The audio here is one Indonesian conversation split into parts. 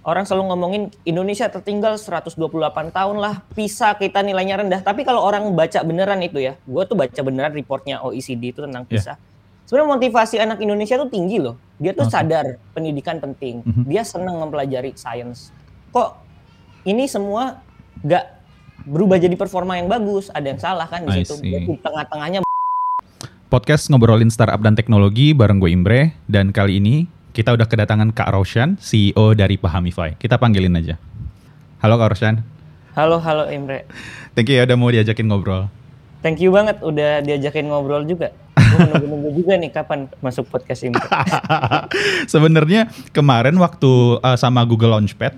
orang selalu ngomongin Indonesia tertinggal 128 tahun lah, PISA kita nilainya rendah. Tapi kalau orang baca beneran itu ya, gue tuh baca beneran reportnya OECD itu tentang PISA. Yeah. Sebenarnya motivasi anak Indonesia tuh tinggi loh. Dia tuh okay. sadar pendidikan penting. Mm -hmm. Dia senang mempelajari sains. Kok ini semua gak berubah jadi performa yang bagus? Ada yang salah kan di situ. Di tengah-tengahnya. Podcast ngobrolin startup dan teknologi bareng gue Imbre dan kali ini kita udah kedatangan Kak Roshan, CEO dari Pahamify. Kita panggilin aja. Halo Kak Roshan. Halo, halo Imre. Thank you ya udah mau diajakin ngobrol. Thank you banget udah diajakin ngobrol juga. nunggu-nunggu juga nih kapan masuk podcast ini. Sebenarnya kemarin waktu uh, sama Google Launchpad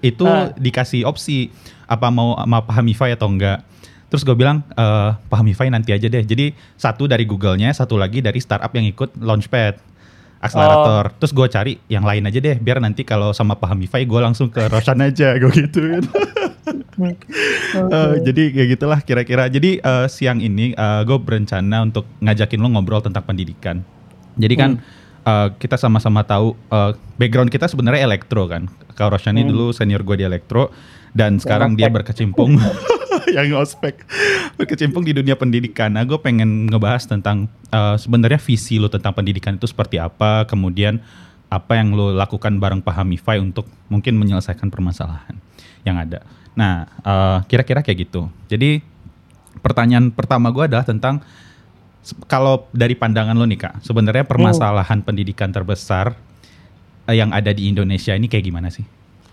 itu uh. dikasih opsi apa mau sama Pahamify atau enggak. Terus gue bilang uh, Pahamify nanti aja deh. Jadi satu dari Google-nya, satu lagi dari startup yang ikut Launchpad akselerator. Oh. Terus gue cari yang lain aja deh, biar nanti kalau sama Pahamify gue langsung ke Roshan aja, gue gituin. okay. uh, jadi kayak gitulah kira-kira. Jadi uh, siang ini uh, gue berencana untuk ngajakin lo ngobrol tentang pendidikan. Jadi kan hmm. uh, kita sama-sama tahu uh, background kita sebenarnya elektro kan. Kak Roshan ini hmm. dulu senior gue di elektro dan sekarang dia berkecimpung yang ospek berkecimpung di dunia pendidikan. Nah, gue pengen ngebahas tentang uh, sebenarnya visi lo tentang pendidikan itu seperti apa, kemudian apa yang lo lakukan bareng Pahamify untuk mungkin menyelesaikan permasalahan yang ada. Nah, uh, kira-kira kayak gitu. Jadi pertanyaan pertama gue adalah tentang kalau dari pandangan lo nih kak, sebenarnya permasalahan hmm. pendidikan terbesar uh, yang ada di Indonesia ini kayak gimana sih?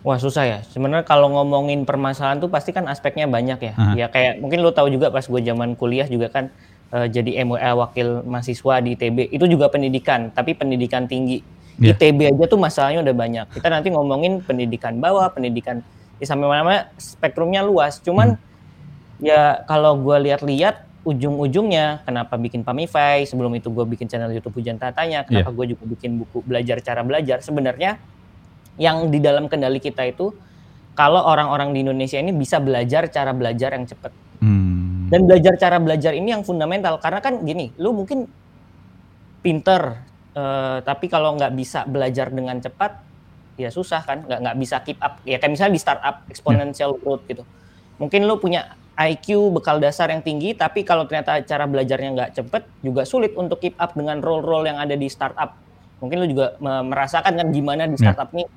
Wah susah ya. Sebenarnya kalau ngomongin permasalahan tuh pasti kan aspeknya banyak ya. Aha. Ya kayak mungkin lo tahu juga pas gue zaman kuliah juga kan uh, jadi MWA wakil mahasiswa di ITB itu juga pendidikan, tapi pendidikan tinggi. Yeah. ITB aja tuh masalahnya udah banyak. Kita nanti ngomongin pendidikan bawah, pendidikan ya sampai mana-mana spektrumnya luas. Cuman hmm. ya kalau gue lihat-lihat ujung-ujungnya kenapa bikin Pamify, sebelum itu gue bikin channel YouTube Hujan Tatanya, kenapa yeah. gue juga bikin buku belajar cara belajar. Sebenarnya yang di dalam kendali kita itu kalau orang-orang di Indonesia ini bisa belajar cara belajar yang cepat. Hmm. Dan belajar cara belajar ini yang fundamental karena kan gini, lu mungkin pinter, uh, tapi kalau nggak bisa belajar dengan cepat, ya susah kan, nggak nggak bisa keep up. Ya kayak misalnya di startup exponential yeah. growth gitu. Mungkin lu punya IQ bekal dasar yang tinggi, tapi kalau ternyata cara belajarnya nggak cepet, juga sulit untuk keep up dengan role-role yang ada di startup. Mungkin lu juga merasakan kan gimana di ya. startup yeah. nih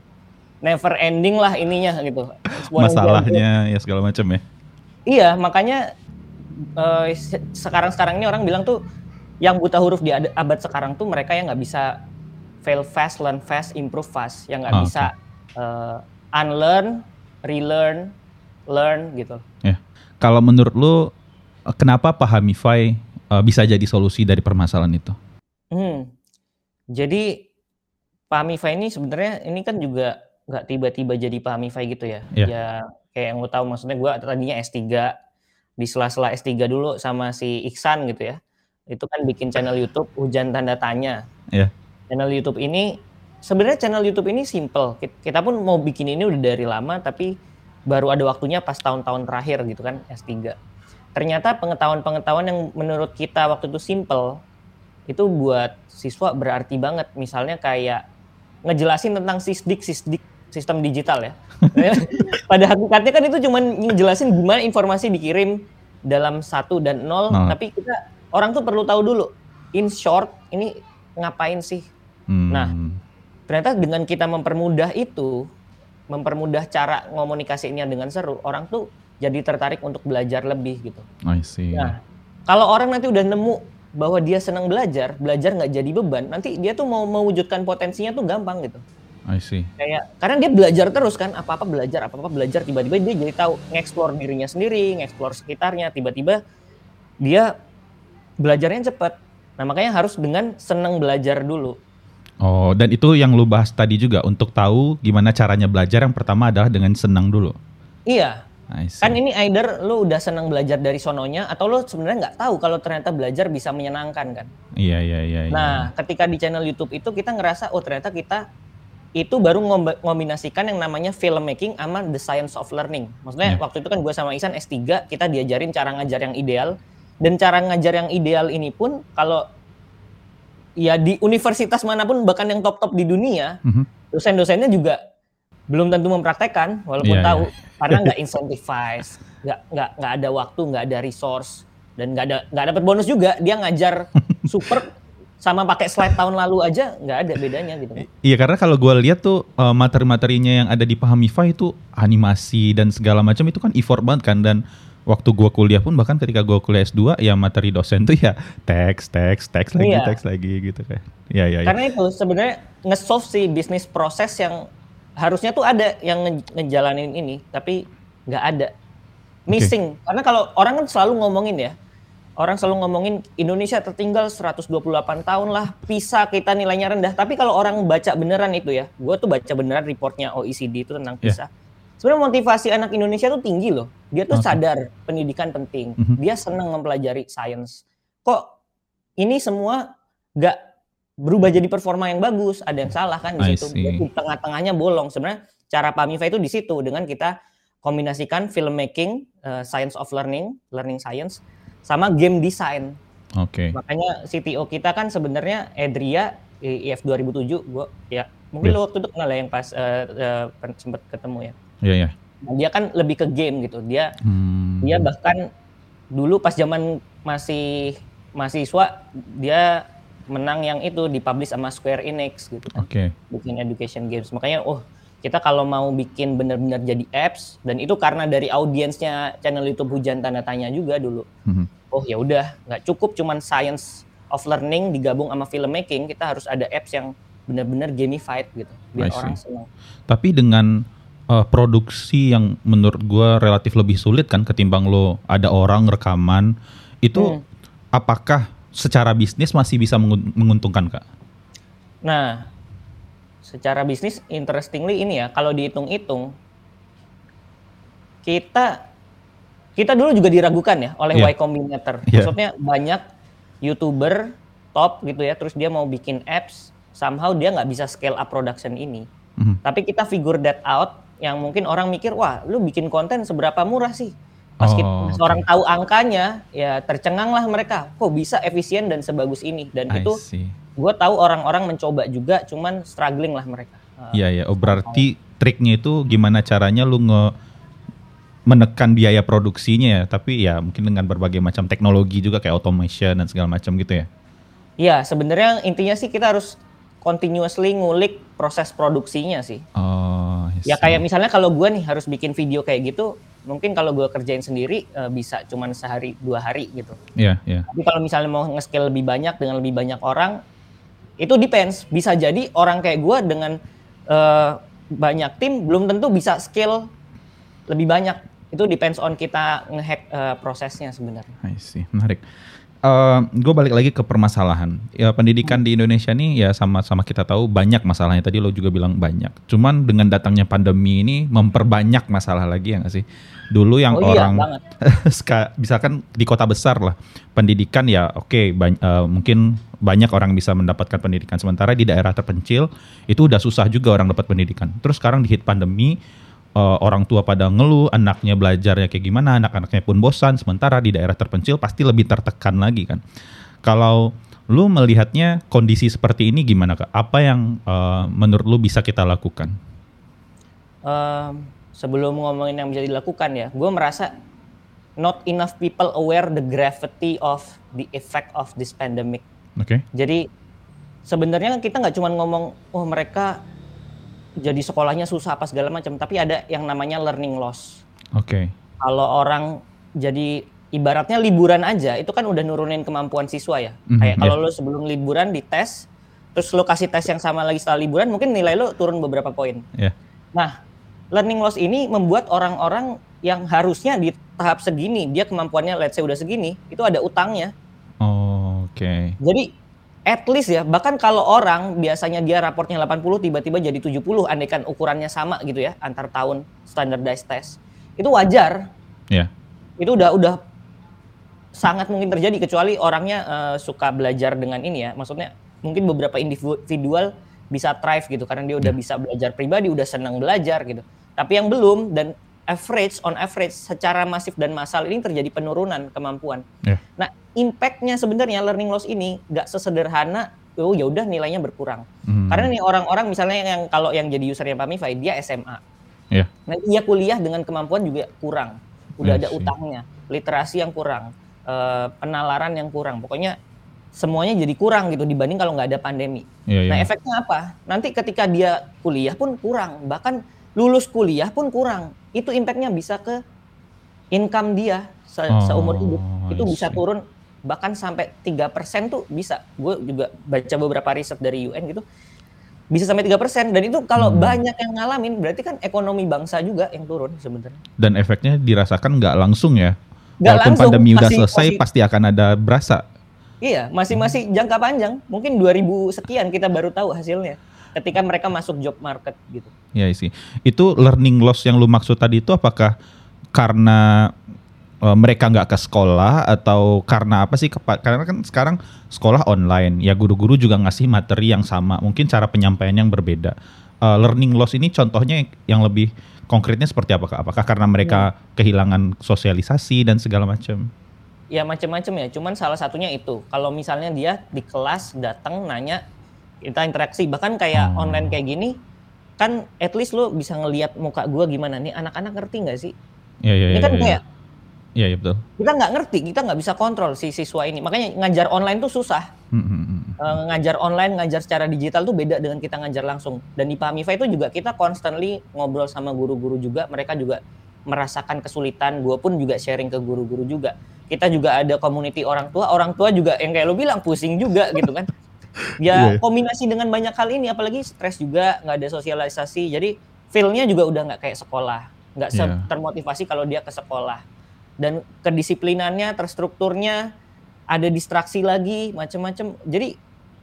never ending lah ininya gitu. Masalahnya ya segala macam ya. Iya, makanya uh, sekarang-sekarang ini orang bilang tuh yang buta huruf di abad sekarang tuh mereka yang nggak bisa fail fast, learn fast, improve fast, yang nggak oh, bisa okay. uh, eh, unlearn, relearn, learn gitu. Ya. Kalau menurut lu kenapa Pahamify uh, bisa jadi solusi dari permasalahan itu? Hmm. Jadi Pahamify ini sebenarnya ini kan juga nggak tiba-tiba jadi Pahamify gitu ya. Yeah. Ya kayak yang lo tahu maksudnya gue tadinya S3 di sela-sela S3 dulu sama si Iksan gitu ya. Itu kan bikin channel YouTube Hujan Tanda Tanya. Yeah. Channel YouTube ini sebenarnya channel YouTube ini simple. Kita pun mau bikin ini udah dari lama tapi baru ada waktunya pas tahun-tahun terakhir gitu kan S3. Ternyata pengetahuan-pengetahuan yang menurut kita waktu itu simple itu buat siswa berarti banget. Misalnya kayak ngejelasin tentang sisdik sisdik sistem digital ya. Pada hakikatnya kan itu cuma ngejelasin gimana informasi dikirim dalam satu dan nol, nah. tapi kita orang tuh perlu tahu dulu. In short, ini ngapain sih? Hmm. Nah, ternyata dengan kita mempermudah itu, mempermudah cara komunikasinya dengan seru, orang tuh jadi tertarik untuk belajar lebih gitu. I see. Nah, kalau orang nanti udah nemu bahwa dia senang belajar, belajar nggak jadi beban, nanti dia tuh mau mewujudkan potensinya tuh gampang gitu. I see. Kayak karena dia belajar terus kan, apa-apa belajar, apa-apa belajar, tiba-tiba dia jadi tahu ngeksplor dirinya sendiri, ngeksplor sekitarnya, tiba-tiba dia belajarnya cepat. Nah, makanya harus dengan senang belajar dulu. Oh, dan itu yang lu bahas tadi juga untuk tahu gimana caranya belajar yang pertama adalah dengan senang dulu. Iya. Kan ini either lu udah senang belajar dari sononya atau lu sebenarnya nggak tahu kalau ternyata belajar bisa menyenangkan kan. Iya, iya, iya. Nah, iya. ketika di channel YouTube itu kita ngerasa oh ternyata kita itu baru ngombinasikan yang namanya filmmaking sama the science of learning. Maksudnya yeah. waktu itu kan gue sama Isan S3 kita diajarin cara ngajar yang ideal dan cara ngajar yang ideal ini pun kalau ya di universitas mana pun bahkan yang top-top di dunia, mm-hmm. dosen-dosennya juga belum tentu mempraktekkan walaupun yeah, tahu yeah. Karena nggak incentivize, nggak nggak nggak ada waktu, nggak ada resource dan nggak ada nggak dapat bonus juga. Dia ngajar super sama pakai slide tahun lalu aja nggak ada bedanya gitu. Iya karena kalau gue lihat tuh uh, materi-materinya yang ada di Pahamify itu animasi dan segala macam itu kan effort banget kan dan waktu gue kuliah pun bahkan ketika gue kuliah S2 ya materi dosen tuh ya teks teks teks lagi iya. teks lagi gitu kan. Iya iya. Karena itu sebenarnya nge-solve si bisnis proses yang harusnya tuh ada yang nge ngejalanin ini tapi nggak ada missing okay. karena kalau orang kan selalu ngomongin ya orang selalu ngomongin Indonesia tertinggal 128 tahun lah, PISA kita nilainya rendah. Tapi kalau orang baca beneran itu ya, gue tuh baca beneran reportnya OECD itu tentang PISA. Yeah. Sebenarnya motivasi anak Indonesia tuh tinggi loh. Dia tuh okay. sadar pendidikan penting. Mm -hmm. Dia senang mempelajari sains. Kok ini semua gak berubah jadi performa yang bagus? Ada yang salah kan di situ. Di tengah-tengahnya bolong. Sebenarnya cara Pamifa itu di situ dengan kita kombinasikan filmmaking, uh, science of learning, learning science sama game design. Oke. Okay. Makanya CTO kita kan sebenarnya Edria IF 2007 gua ya mungkin yeah. lo waktu itu kenal ya yang pas uh, uh, sempat ketemu ya. Iya yeah, iya. Yeah. Nah, dia kan lebih ke game gitu. Dia hmm. dia bahkan dulu pas zaman masih mahasiswa dia menang yang itu dipublish sama Square Enix gitu kan. Oke. Okay. Bikin education games. Makanya oh kita kalau mau bikin benar-benar jadi apps dan itu karena dari audiensnya channel YouTube Hujan Tanda Tanya juga dulu. Mm-hmm. Oh ya udah, nggak cukup cuman science of learning digabung sama filmmaking, kita harus ada apps yang benar-benar gamified gitu, biar orang senang. Tapi dengan uh, produksi yang menurut gue relatif lebih sulit kan ketimbang lo ada orang rekaman, itu hmm. apakah secara bisnis masih bisa menguntungkan kak? Nah, secara bisnis interestingly ini ya kalau dihitung-hitung kita kita dulu juga diragukan ya oleh yeah. Y Combinator. Yeah. Maksudnya banyak youtuber top gitu ya, terus dia mau bikin apps, somehow dia nggak bisa scale up production ini. Mm-hmm. Tapi kita figure that out, yang mungkin orang mikir, wah, lu bikin konten seberapa murah sih? Pas oh, kita, okay. orang tahu angkanya, ya tercengang lah mereka. Kok bisa efisien dan sebagus ini? Dan I itu gue tahu orang-orang mencoba juga cuman struggling lah mereka iya iya oh berarti triknya itu gimana caranya lu nge menekan biaya produksinya ya tapi ya mungkin dengan berbagai macam teknologi juga kayak automation dan segala macam gitu ya iya sebenarnya intinya sih kita harus continuously ngulik proses produksinya sih oh ya kayak misalnya kalau gue nih harus bikin video kayak gitu mungkin kalau gue kerjain sendiri uh, bisa cuman sehari dua hari gitu. Iya, yeah, iya. Yeah. Tapi kalau misalnya mau nge-scale lebih banyak dengan lebih banyak orang, itu depends bisa jadi orang kayak gue dengan uh, banyak tim belum tentu bisa skill lebih banyak itu depends on kita ngehack uh, prosesnya sebenarnya. I see, menarik. Uh, eh, gue balik lagi ke permasalahan. Ya pendidikan di Indonesia nih ya sama-sama kita tahu banyak masalahnya. Tadi lo juga bilang banyak. Cuman dengan datangnya pandemi ini memperbanyak masalah lagi ya nggak sih? Dulu yang oh, iya, orang iya, kan di kota besar lah pendidikan ya oke okay, uh, mungkin banyak orang bisa mendapatkan pendidikan sementara di daerah terpencil itu udah susah juga orang dapat pendidikan terus sekarang di hit pandemi uh, orang tua pada ngeluh anaknya belajarnya kayak gimana anak-anaknya pun bosan sementara di daerah terpencil pasti lebih tertekan lagi kan kalau lu melihatnya kondisi seperti ini gimana kak apa yang uh, menurut lu bisa kita lakukan uh, sebelum ngomongin yang bisa dilakukan ya gue merasa not enough people aware the gravity of the effect of this pandemic Oke. Okay. Jadi sebenarnya kita nggak cuma ngomong, oh mereka jadi sekolahnya susah apa segala macam, tapi ada yang namanya learning loss. Oke. Okay. Kalau orang jadi ibaratnya liburan aja, itu kan udah nurunin kemampuan siswa ya. Mm-hmm, Kayak kalau yeah. lo sebelum liburan dites, terus lo kasih tes yang sama lagi setelah liburan, mungkin nilai lo turun beberapa poin. Yeah. Nah, learning loss ini membuat orang-orang yang harusnya di tahap segini, dia kemampuannya let's say udah segini, itu ada utangnya. Oke. Okay. Jadi at least ya, bahkan kalau orang biasanya dia raportnya 80 tiba-tiba jadi 70 andaikan ukurannya sama gitu ya antar tahun standardized test. Itu wajar. Iya. Yeah. Itu udah udah sangat mungkin terjadi kecuali orangnya uh, suka belajar dengan ini ya. Maksudnya mungkin beberapa individual bisa thrive gitu karena dia udah yeah. bisa belajar pribadi, udah senang belajar gitu. Tapi yang belum dan average on average secara masif dan massal ini terjadi penurunan kemampuan. Yeah. Nah, impactnya sebenarnya learning loss ini nggak sesederhana oh ya udah nilainya berkurang. Hmm. Karena nih orang-orang misalnya yang kalau yang jadi usernya Pamify dia SMA. Yeah. Nah dia kuliah dengan kemampuan juga kurang. Udah yeah, ada utangnya, literasi yang kurang, uh, penalaran yang kurang. Pokoknya semuanya jadi kurang gitu dibanding kalau nggak ada pandemi. Yeah, yeah. Nah efeknya apa? Nanti ketika dia kuliah pun kurang, bahkan lulus kuliah pun kurang. Itu impactnya bisa ke income dia se oh, seumur hidup. Itu bisa turun bahkan sampai tiga persen tuh bisa. Gue juga baca beberapa riset dari UN gitu. Bisa sampai tiga persen dan itu kalau hmm. banyak yang ngalamin berarti kan ekonomi bangsa juga yang turun sebenarnya. Dan efeknya dirasakan nggak langsung ya. Gak Walaupun langsung, pandemi udah selesai masih, pasti akan ada berasa. Iya, masih masih jangka panjang. Mungkin 2000 sekian kita baru tahu hasilnya ketika mereka masuk job market gitu. Iya sih. Itu learning loss yang lu maksud tadi itu apakah karena uh, mereka nggak ke sekolah atau karena apa sih? Karena kan sekarang sekolah online, ya guru-guru juga ngasih materi yang sama, mungkin cara penyampaian yang berbeda. Uh, learning loss ini contohnya yang lebih konkretnya seperti apa? Apakah karena mereka hmm. kehilangan sosialisasi dan segala macam? Ya macam-macam ya. Cuman salah satunya itu. Kalau misalnya dia di kelas datang nanya kita interaksi bahkan kayak hmm. online kayak gini kan at least lo bisa ngelihat muka gue gimana nih anak-anak ngerti nggak sih? Iya iya. Ini ya, kan ya, kayak Iya, iya betul. Kita nggak ngerti, kita nggak bisa kontrol si siswa ini. Makanya ngajar online tuh susah. Mm-hmm. Uh, ngajar online, ngajar secara digital tuh beda dengan kita ngajar langsung. Dan di Pamify itu juga kita constantly ngobrol sama guru-guru juga. Mereka juga merasakan kesulitan. Gue pun juga sharing ke guru-guru juga. Kita juga ada community orang tua. Orang tua juga yang kayak lo bilang pusing juga gitu kan. Ya yeah. kombinasi dengan banyak hal ini, apalagi stres juga, nggak ada sosialisasi. Jadi feel-nya juga udah nggak kayak sekolah. Nggak yeah. termotivasi kalau dia ke sekolah dan kedisiplinannya, terstrukturnya, ada distraksi lagi, macam-macam. Jadi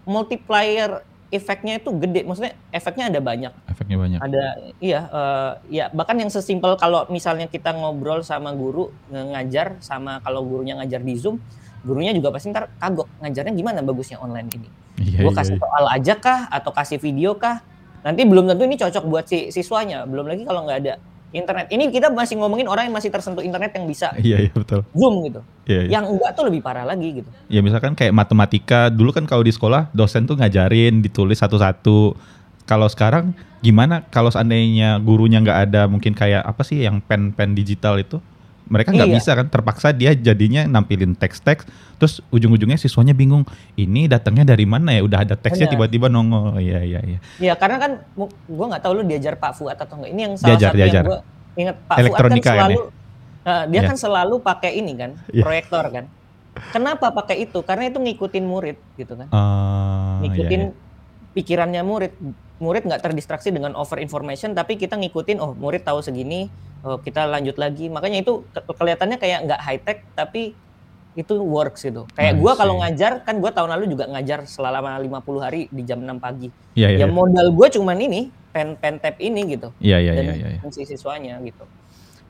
multiplier efeknya itu gede. Maksudnya efeknya ada banyak. Efeknya banyak. Ada iya uh, ya bahkan yang sesimpel kalau misalnya kita ngobrol sama guru ngajar sama kalau gurunya ngajar di Zoom, gurunya juga pasti ntar kagok ngajarnya gimana bagusnya online ini. Iya, Gue iya, kasih iya. soal aja kah atau kasih video kah? Nanti belum tentu ini cocok buat si siswanya. Belum lagi kalau nggak ada internet. Ini kita masih ngomongin orang yang masih tersentuh internet yang bisa iya, iya, betul. Zoom gitu. Iya, iya. Yang enggak tuh lebih parah lagi gitu. Ya misalkan kayak matematika, dulu kan kalau di sekolah dosen tuh ngajarin, ditulis satu-satu. Kalau sekarang gimana kalau seandainya gurunya nggak ada mungkin kayak apa sih yang pen-pen digital itu? Mereka nggak iya. bisa kan terpaksa dia jadinya nampilin teks-teks terus ujung-ujungnya siswanya bingung ini datangnya dari mana ya udah ada teksnya tiba-tiba nongol iya iya iya iya karena kan gue nggak tahu lu diajar Pak Fuad atau enggak ini yang salah diajar, satu diajar. yang gue ingat Pak Elektronika Fuad kan selalu uh, dia yeah. kan selalu pakai ini kan yeah. proyektor kan kenapa pakai itu karena itu ngikutin murid gitu kan uh, ngikutin yeah, yeah. Pikirannya murid murid nggak terdistraksi dengan over information tapi kita ngikutin oh murid tahu segini oh, kita lanjut lagi makanya itu ke kelihatannya kayak nggak high tech tapi itu works gitu kayak gue kalau ngajar kan gue tahun lalu juga ngajar selama 50 hari di jam 6 pagi ya, ya, ya, ya modal gue cuman ini pen pen tap ini gitu iya iya iya ya, ya. si siswanya gitu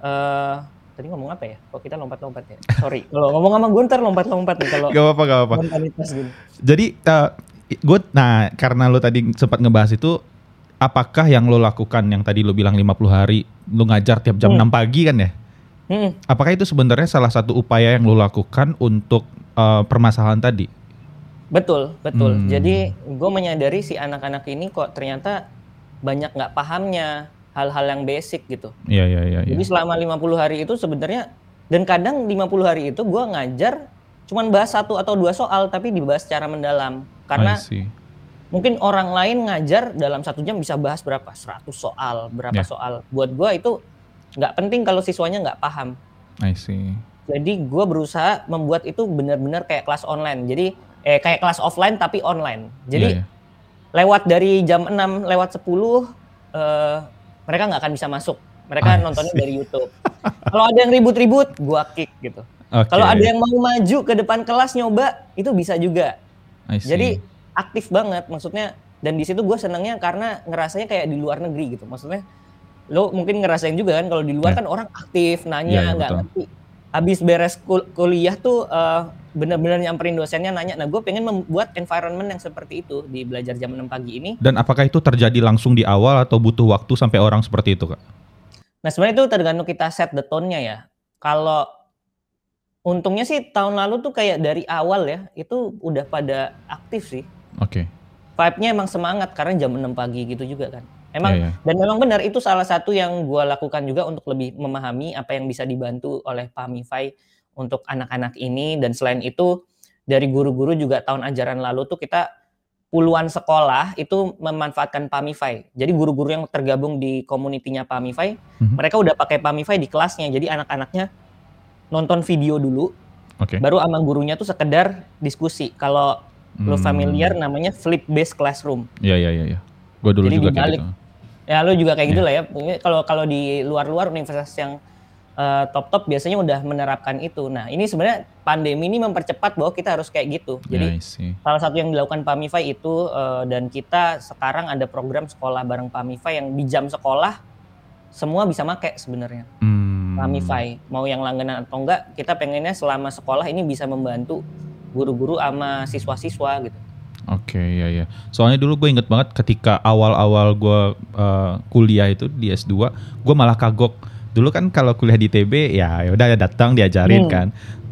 uh, tadi ngomong apa ya? Kok kita lompat-lompat ya? Sorry, kalau ngomong sama Gunter lompat-lompat nih kalau. Gak apa-apa, gak apa-apa. Jadi uh, gue nah karena lo tadi sempat ngebahas itu apakah yang lo lakukan yang tadi lo bilang 50 hari lo ngajar tiap jam hmm. 6 pagi kan ya? Hmm. Apakah itu sebenarnya salah satu upaya yang lo lakukan untuk uh, permasalahan tadi? Betul, betul. Hmm. Jadi gue menyadari si anak-anak ini kok ternyata banyak nggak pahamnya hal-hal yang basic gitu. Iya, iya, iya. Jadi ya. selama 50 hari itu sebenarnya dan kadang 50 hari itu gue ngajar cuman bahas satu atau dua soal tapi dibahas secara mendalam. Karena mungkin orang lain ngajar dalam satu jam bisa bahas berapa? 100 soal, berapa yeah. soal. Buat gue itu nggak penting kalau siswanya nggak paham. I see. Jadi gue berusaha membuat itu benar-benar kayak kelas online. Jadi eh kayak kelas offline tapi online. Jadi yeah, yeah. lewat dari jam 6 lewat 10 uh, eh, mereka nggak akan bisa masuk. Mereka I nontonnya see. dari YouTube. Kalau ada yang ribut-ribut, gue kick gitu. Okay. Kalau ada yang mau maju ke depan kelas nyoba, itu bisa juga. Jadi aktif banget maksudnya dan di situ gue senangnya karena ngerasanya kayak di luar negeri gitu. Maksudnya lo mungkin ngerasain juga kan kalau di luar yeah. kan orang aktif nanya iya, iya, nggak yeah, ngerti. Habis beres kul kuliah tuh uh, benar-benar nyamperin dosennya nanya. Nah gue pengen membuat environment yang seperti itu di belajar jam 6 pagi ini. Dan apakah itu terjadi langsung di awal atau butuh waktu sampai orang seperti itu kak? Nah sebenarnya itu tergantung kita set the tone-nya ya. Kalau Untungnya sih tahun lalu tuh kayak dari awal ya, itu udah pada aktif sih. Oke. Okay. Vibe-nya emang semangat karena jam 6 pagi gitu juga kan. Emang yeah, yeah. dan memang benar itu salah satu yang gue lakukan juga untuk lebih memahami apa yang bisa dibantu oleh Pamify untuk anak-anak ini dan selain itu dari guru-guru juga tahun ajaran lalu tuh kita puluhan sekolah itu memanfaatkan Pamify. Jadi guru-guru yang tergabung di komunitinya Pamify, mm-hmm. mereka udah pakai Pamify di kelasnya. Jadi anak-anaknya nonton video dulu, okay. baru sama gurunya tuh sekedar diskusi. Kalau hmm. lo familiar namanya flip based classroom. Iya iya iya. Ya. Gue dulu Jadi juga dibalik, kayak gitu. Ya lo juga kayak yeah. gitu lah ya. Kalau kalau di luar-luar universitas yang uh, top-top biasanya udah menerapkan itu. Nah, ini sebenarnya pandemi ini mempercepat bahwa kita harus kayak gitu. Jadi yeah, salah satu yang dilakukan Pamify itu uh, dan kita sekarang ada program sekolah bareng Pamify yang di jam sekolah semua bisa make sebenarnya. Hmm. Pamify mau yang langganan atau enggak, kita pengennya selama sekolah ini bisa membantu guru-guru sama siswa-siswa gitu. Oke, okay, ya ya. Soalnya dulu gue inget banget ketika awal-awal gue uh, kuliah itu di S2, gue malah kagok. Dulu kan kalau kuliah di TB ya, ya udah datang diajarin hmm. kan.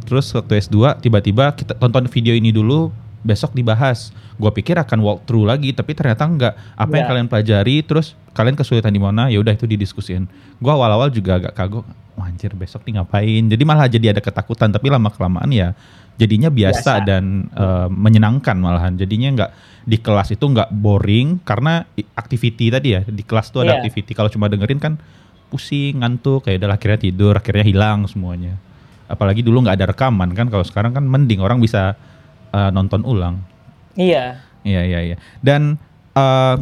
Terus waktu S2 tiba-tiba kita tonton video ini dulu, besok dibahas. Gue pikir akan walk through lagi, tapi ternyata enggak. Apa yang ya. kalian pelajari, terus kalian kesulitan di mana, ya udah itu didiskusin. Gue awal-awal juga agak kagok, anjir besok nih ngapain. Jadi malah jadi ada ketakutan, tapi lama kelamaan ya jadinya biasa, biasa. dan uh, menyenangkan malahan. Jadinya nggak di kelas itu nggak boring karena activity tadi ya di kelas tuh ada yeah. activity. Kalau cuma dengerin kan pusing ngantuk kayak udah akhirnya tidur akhirnya hilang semuanya. Apalagi dulu nggak ada rekaman kan kalau sekarang kan mending orang bisa uh, nonton ulang. Iya. Iya iya iya. Dan uh,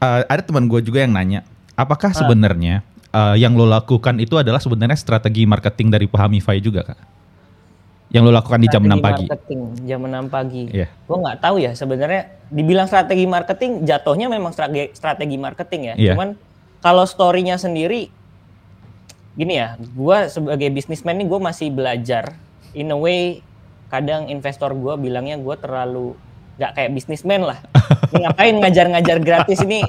uh, ada teman gue juga yang nanya apakah sebenarnya uh, yang lo lakukan itu adalah sebenarnya strategi marketing dari Pahamify juga kak yang lo lakukan di jam 6 pagi? Marketing jam 6 pagi. Yeah. Gue nggak tahu ya sebenarnya dibilang strategi marketing jatuhnya memang strategi, strategi marketing ya. Yeah. Cuman kalau storynya sendiri gini ya, gue sebagai bisnismen ini gue masih belajar. In a way kadang investor gue bilangnya gue terlalu nggak kayak bisnismen lah. Ini ngapain ngajar-ngajar gratis ini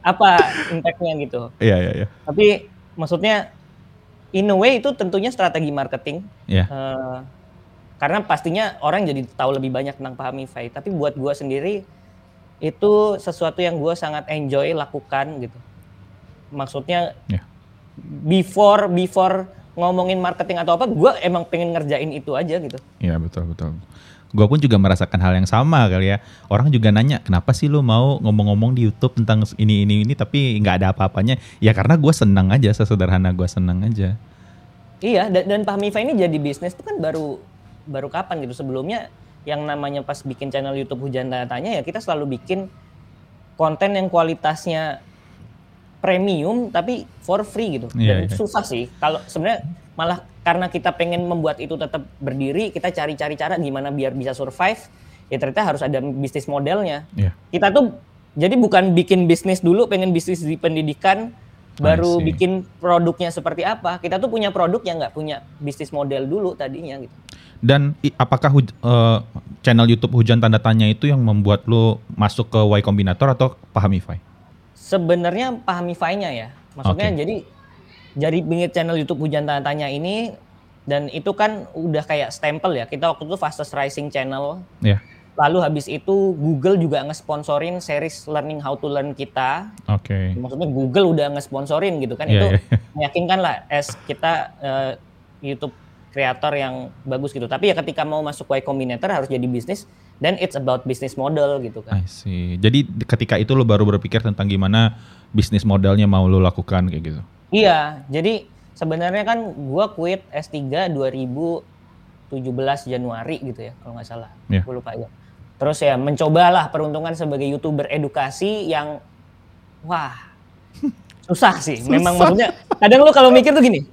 apa impactnya gitu? Iya yeah, iya yeah, iya. Yeah. Tapi maksudnya in a way itu tentunya strategi marketing. Yeah. Uh, karena pastinya orang jadi tahu lebih banyak tentang Pahamify tapi buat gue sendiri itu sesuatu yang gue sangat enjoy lakukan gitu maksudnya yeah. before before ngomongin marketing atau apa gue emang pengen ngerjain itu aja gitu iya betul betul gue pun juga merasakan hal yang sama kali ya. Orang juga nanya kenapa sih lu mau ngomong-ngomong di YouTube tentang ini ini ini tapi nggak ada apa-apanya? Ya karena gue senang aja sesederhana gue senang aja. Iya dan, dan Pahmifa ini jadi bisnis itu kan baru baru kapan gitu. Sebelumnya yang namanya pas bikin channel YouTube hujan tanya ya kita selalu bikin konten yang kualitasnya premium tapi for free gitu. Yeah, dan yeah. susah sih. Kalau sebenarnya malah karena kita pengen membuat itu tetap berdiri kita cari-cari cara gimana biar bisa survive ya ternyata harus ada bisnis modelnya yeah. kita tuh jadi bukan bikin bisnis dulu pengen bisnis di pendidikan baru bikin produknya seperti apa kita tuh punya produk yang nggak punya bisnis model dulu tadinya gitu dan apakah uh, channel YouTube Hujan Tanda Tanya itu yang membuat lo masuk ke Y Combinator atau Pahamify? Sebenarnya Pahamify-nya ya. Maksudnya okay. jadi jadi bingit channel YouTube Hujan Tanda Tanya ini dan itu kan udah kayak stempel ya. Kita waktu itu fastest rising channel. Yeah. Lalu habis itu Google juga nge-sponsorin series Learning How to Learn kita. Oke. Okay. Maksudnya Google udah nge-sponsorin gitu kan. Yeah, itu yeah. meyakinkan lah as kita uh, YouTube kreator yang bagus gitu. Tapi ya ketika mau masuk Y Combinator harus jadi bisnis dan it's about business model gitu kan. I see. Jadi ketika itu lo baru berpikir tentang gimana bisnis modelnya mau lo lakukan kayak gitu. Iya, jadi sebenarnya kan gua quit S3 2017 Januari gitu ya kalau nggak salah. Yeah. Gue lupa ya. Terus ya mencobalah peruntungan sebagai YouTuber edukasi yang wah susah sih. Susah. Memang maksudnya kadang lo kalau mikir tuh gini,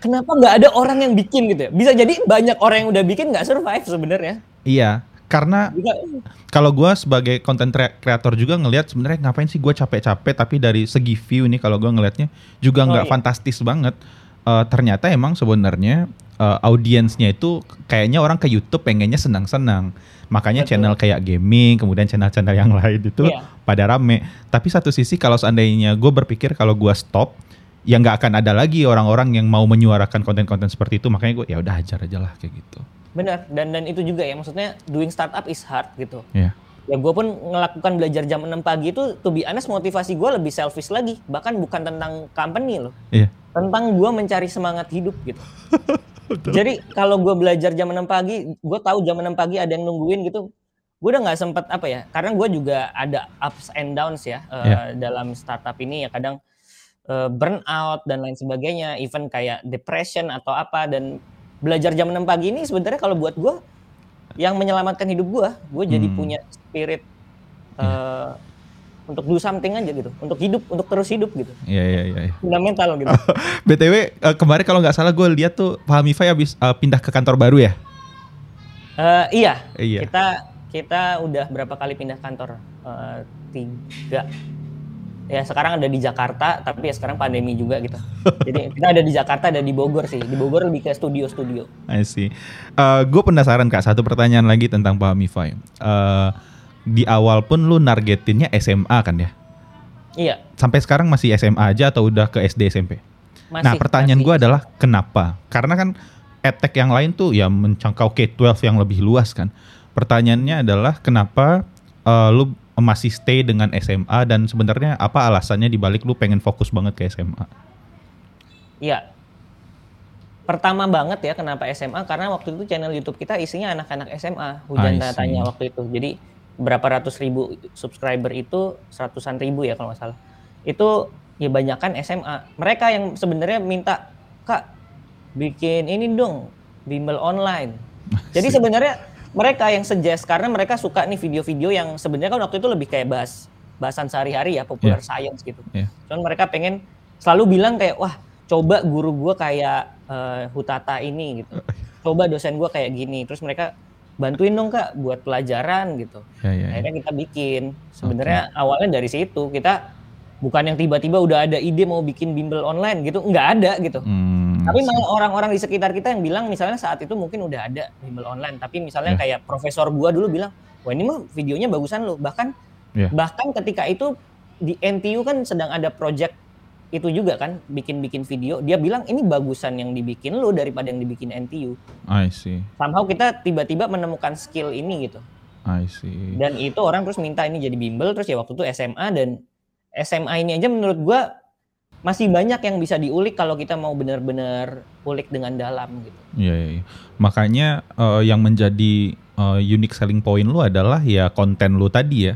kenapa nggak ada orang yang bikin gitu ya? Bisa jadi banyak orang yang udah bikin nggak survive sebenarnya. Iya, karena kalau gue sebagai konten kreator juga ngelihat sebenarnya ngapain sih gue capek-capek tapi dari segi view nih kalau gue ngelihatnya juga oh, nggak oh, iya. fantastis banget. Uh, ternyata emang sebenarnya uh, audiensnya itu kayaknya orang ke YouTube pengennya senang-senang. Makanya Betul. channel kayak gaming, kemudian channel-channel yang lain itu yeah. pada rame. Tapi satu sisi kalau seandainya gue berpikir kalau gue stop, ya nggak akan ada lagi orang-orang yang mau menyuarakan konten-konten seperti itu makanya gue ya udah ajar aja lah kayak gitu benar dan dan itu juga ya maksudnya doing startup is hard gitu yeah. ya gue pun melakukan belajar jam 6 pagi itu to be honest motivasi gue lebih selfish lagi bahkan bukan tentang company loh Iya. tentang gue mencari semangat hidup gitu jadi kalau gue belajar jam 6 pagi gue tahu jam 6 pagi ada yang nungguin gitu gue udah nggak sempet apa ya karena gue juga ada ups and downs ya uh, Iya. dalam startup ini ya kadang uh, burnout dan lain sebagainya even kayak depression atau apa dan belajar jam 6 pagi ini sebenarnya kalau buat gue yang menyelamatkan hidup gue gue jadi Hmm. punya spirit uh, untuk do something aja gitu untuk hidup untuk terus hidup gitu Iya iya iya. iya. fundamental gitu BTW eh, kemarin kalau nggak salah gue lihat tuh Fahmify habis eh, pindah ke kantor baru ya? Eh, iya Iya. kita kita udah berapa kali pindah kantor Eh, tiga ya sekarang ada di Jakarta tapi ya sekarang pandemi juga gitu jadi kita ada di Jakarta ada di Bogor sih di Bogor lebih ke studio-studio I see. gue penasaran kak, satu pertanyaan lagi tentang Fahmify. Eh di awal pun lu nargetinnya SMA kan ya? iya Sampai sekarang masih SMA aja atau udah ke SD SMP? masih nah pertanyaan gue adalah kenapa? Karena kan edtech yang lain tuh ya mencangkau K-12 yang lebih luas kan. Pertanyaannya adalah kenapa eh, lu masih stay dengan SMA dan sebenarnya apa alasannya dibalik lu pengen fokus banget ke SMA? Iya. Pertama banget ya kenapa SMA karena waktu itu channel YouTube kita isinya anak-anak SMA hujan I tanda see. tanya waktu itu. Jadi berapa ratus ribu subscriber itu seratusan ribu ya kalau nggak salah. Itu ya banyakan SMA. Mereka yang sebenarnya minta kak bikin ini dong bimbel online. Jadi sebenarnya mereka yang suggest karena mereka suka nih video-video yang sebenarnya kan waktu itu lebih kayak bahas bahasan sehari-hari ya popular Iya. science gitu. Iya. Cuman mereka pengen selalu bilang kayak wah coba guru gua kayak eh, Hutata ini gitu. Coba dosen gua kayak gini. Terus mereka bantuin dong kak buat pelajaran gitu. Ya, ya, ya. Akhirnya kita bikin. Sebenarnya awalnya dari situ kita bukan yang tiba-tiba udah ada ide mau bikin bimbel online gitu, nggak ada gitu. Hmm, Tapi malah orang-orang di sekitar kita yang bilang misalnya saat itu mungkin udah ada bimbel online, tapi misalnya Ya. kayak profesor gua dulu bilang, "Wah, ini mah videonya bagusan lu." Bahkan Ya. bahkan ketika itu di NTU kan sedang ada project itu juga kan bikin-bikin video, dia bilang ini bagusan yang dibikin lu daripada yang dibikin NTU. I see, Somehow kita tiba-tiba menemukan skill ini gitu. I see. Dan itu orang terus minta ini jadi bimbel terus ya waktu itu SMA dan SMA ini aja menurut gua masih banyak yang bisa diulik kalau kita mau benar-benar ulik dengan dalam gitu. Iya, iya, iya. Makanya eh, yang menjadi eh, unique selling point lu adalah ya konten lu tadi ya.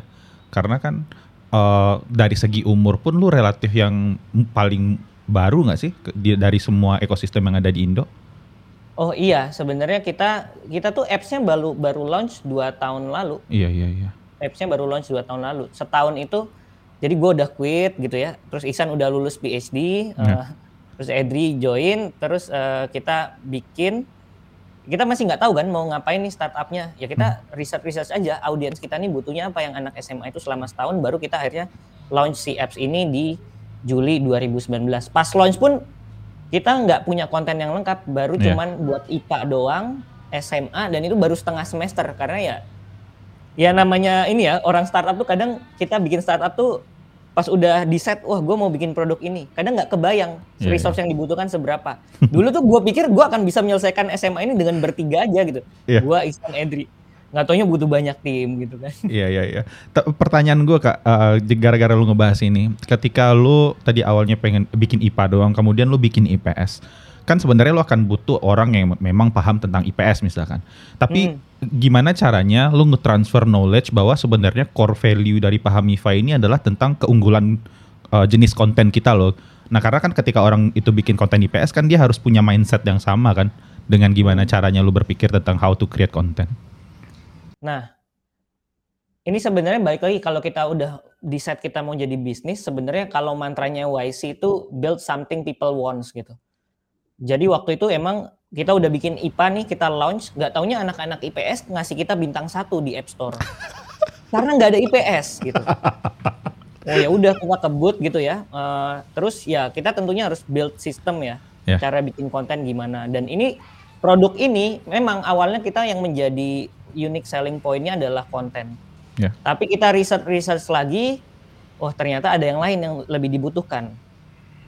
Karena kan eh, dari segi umur pun lu relatif yang paling baru nggak sih dari semua ekosistem yang ada di Indo? Oh iya, sebenarnya kita kita tuh apps-nya baru baru launch 2 tahun lalu. Iya, iya, iya. Apps-nya baru launch 2 tahun lalu. Setahun itu jadi gue udah quit gitu ya. Terus Isan udah lulus PhD, Ya. eh, terus Edri join, terus eh, kita bikin. Kita masih nggak tahu kan mau ngapain nih startupnya. Ya kita riset riset aja audiens kita nih butuhnya apa. Yang anak SMA itu selama setahun baru kita akhirnya launch si apps ini di Juli 2019 pas launch pun kita nggak punya konten yang lengkap. Baru Iya. cuman buat IPA doang SMA dan itu baru setengah semester. Karena ya ya namanya ini ya orang startup tuh kadang kita bikin startup tuh pas udah di set wah gue mau bikin produk ini. Kadang nggak kebayang Iya, resource yang dibutuhkan seberapa. Dulu tuh gue pikir gue akan bisa menyelesaikan SMA ini dengan bertiga aja gitu. Iya. gue Ihsan Edri nggak taunya butuh banyak tim gitu kan. Iya iya iya. Te- Pertanyaan gue kak, eh, gara-gara lu ngebahas ini, ketika lu tadi awalnya pengen bikin IPA doang, kemudian lu bikin IPS, kan sebenarnya lu akan butuh orang yang memang paham tentang IPS misalkan. Tapi gimana caranya lu nge-transfer knowledge bahwa sebenarnya core value dari Pahamify ini adalah tentang keunggulan eh, jenis konten kita loh. Nah karena kan ketika orang itu bikin konten IPS kan dia harus punya mindset yang sama kan dengan gimana caranya lu berpikir tentang how to create content. Nah, ini sebenarnya baik lagi kalau kita udah di set kita mau jadi bisnis, sebenarnya kalau mantranya YC itu build something people wants gitu. Jadi waktu itu emang kita udah bikin IPA nih, kita launch, nggak taunya anak-anak IPS ngasih kita bintang satu di App Store. Karena nggak ada IPS gitu. Oh ya udah kita kebut gitu ya. Eh, terus ya kita tentunya harus build system ya, Ya. cara bikin konten gimana. Dan ini produk ini memang awalnya kita yang menjadi unique selling point-nya adalah konten. Ya. Tapi kita research-research lagi, oh ternyata ada yang lain yang lebih dibutuhkan.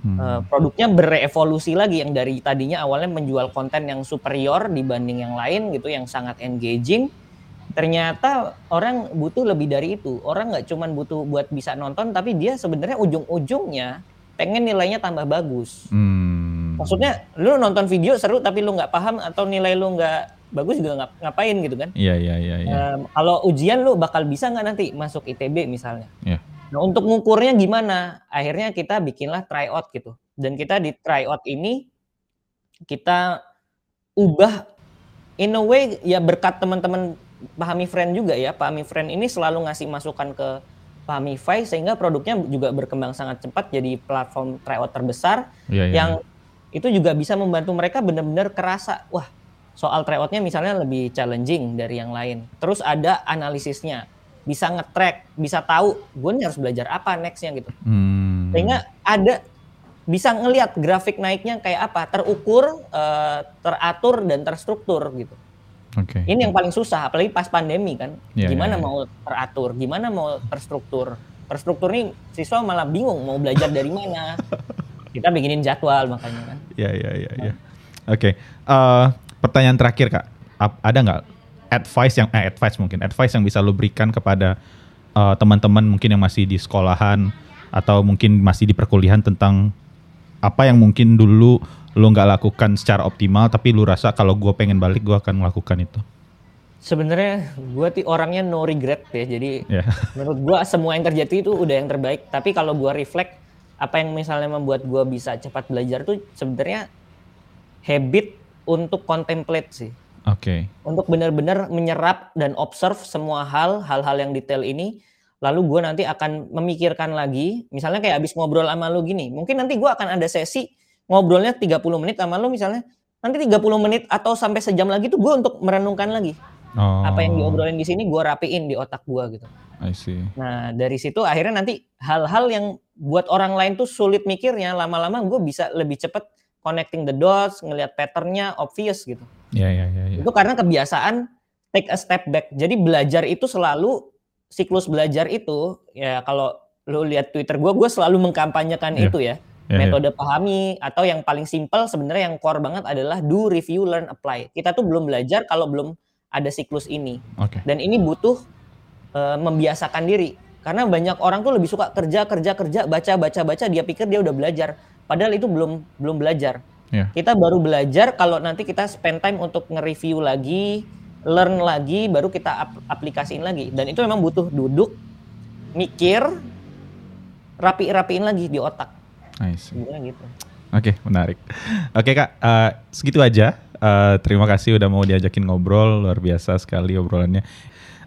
Hmm. Eh, produknya berevolusi lagi yang dari tadinya awalnya menjual konten yang superior dibanding yang lain gitu, yang sangat engaging. ternyata orang butuh lebih dari itu. Orang nggak cuma butuh buat bisa nonton, tapi dia sebenarnya ujung-ujungnya pengen nilainya tambah bagus. Hmm. Maksudnya lu nonton video seru tapi lu nggak paham atau nilai lu nggak bagus juga ngap ngapain gitu kan? Iya iya iya. Ya. Um, kalau ujian lu bakal bisa nggak nanti masuk ITB misalnya? Iya. Nah untuk ngukurnya gimana? Akhirnya kita bikinlah tryout gitu. Dan kita di tryout ini kita ubah in a way ya berkat teman-teman Pahami Friend juga ya. Pahami Friend ini selalu ngasih masukan ke Pahamify sehingga produknya juga berkembang sangat cepat jadi platform tryout terbesar yeah, yeah. yang itu juga bisa membantu mereka benar-benar kerasa wah soal tryoutnya misalnya lebih challenging dari yang lain. Terus ada analisisnya, bisa nge-track, bisa tahu gue nih harus belajar apa nextnya gitu. Hmm. Sehingga ada bisa ngelihat grafik naiknya kayak apa, terukur, uh, teratur dan terstruktur gitu. Okay. Ini yang paling susah, apalagi pas pandemi kan. Yeah, gimana yeah, yeah. mau teratur, gimana mau terstruktur. Terstruktur nih siswa malah bingung mau belajar dari mana. Kita bikinin jadwal makanya kan. Iya iya iya. iya. Oke, eh, pertanyaan terakhir kak, ada nggak advice yang eh, advice mungkin advice yang bisa lo berikan kepada uh, teman-teman mungkin yang masih di sekolahan atau mungkin masih di perkuliahan tentang apa yang mungkin dulu lo nggak lakukan secara optimal tapi lu rasa kalau gue pengen balik gue akan melakukan itu? Sebenarnya gue ti orangnya no regret ya. Jadi yeah. menurut gue semua yang terjadi itu udah yang terbaik. Tapi kalau gue reflect apa yang misalnya membuat gue bisa cepat belajar tuh sebenarnya habit untuk contemplate sih oke okay. untuk benar-benar menyerap dan observe semua hal hal-hal yang detail ini lalu gue nanti akan memikirkan lagi misalnya kayak abis ngobrol sama lu gini mungkin nanti gue akan ada sesi ngobrolnya 30 menit sama lo misalnya nanti 30 menit atau sampai sejam lagi tuh gue untuk merenungkan lagi oh. apa yang diobrolin di sini gue rapiin di otak gue gitu. I see. Nah dari situ akhirnya nanti hal-hal yang buat orang lain tuh sulit mikirnya lama-lama gue bisa lebih cepet connecting the dots, ngelihat patternnya obvious gitu. Iya yeah, iya. Yeah, Itu karena kebiasaan take a step back. Jadi belajar itu selalu siklus belajar itu ya kalau lu lihat Twitter gue, gue selalu mengkampanyekan yeah. itu ya yeah, metode yeah. pahami atau yang paling simpel sebenarnya yang core banget adalah do review learn apply kita tuh belum belajar kalau belum ada siklus ini okay. dan ini butuh uh, membiasakan diri karena banyak orang tuh lebih suka kerja kerja kerja baca baca baca dia pikir dia udah belajar padahal itu belum belum belajar yeah. kita baru belajar kalau nanti kita spend time untuk nge-review lagi learn lagi baru kita ap aplikasiin lagi dan itu memang butuh duduk mikir rapi-rapiin lagi di otak Nice. gitu. Oke, okay, menarik. Oke okay, kak, uh, segitu aja. Uh, terima kasih udah mau diajakin ngobrol, luar biasa sekali obrolannya.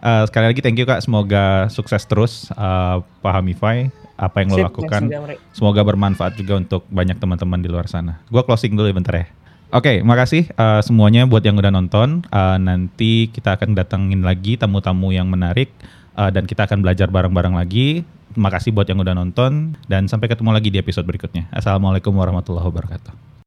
Uh, sekali lagi thank you kak, semoga sukses terus uh, Pahamify apa yang lo lakukan. Semoga bermanfaat juga untuk banyak teman-teman di luar sana. Gua closing dulu ya bentar ya. Oke, okay, makasih uh, semuanya buat yang udah nonton. Uh, nanti kita akan datengin lagi tamu-tamu yang menarik uh, dan kita akan belajar bareng-bareng lagi. Terima kasih buat yang udah nonton dan sampai ketemu lagi di episode berikutnya. Assalamualaikum warahmatullahi wabarakatuh.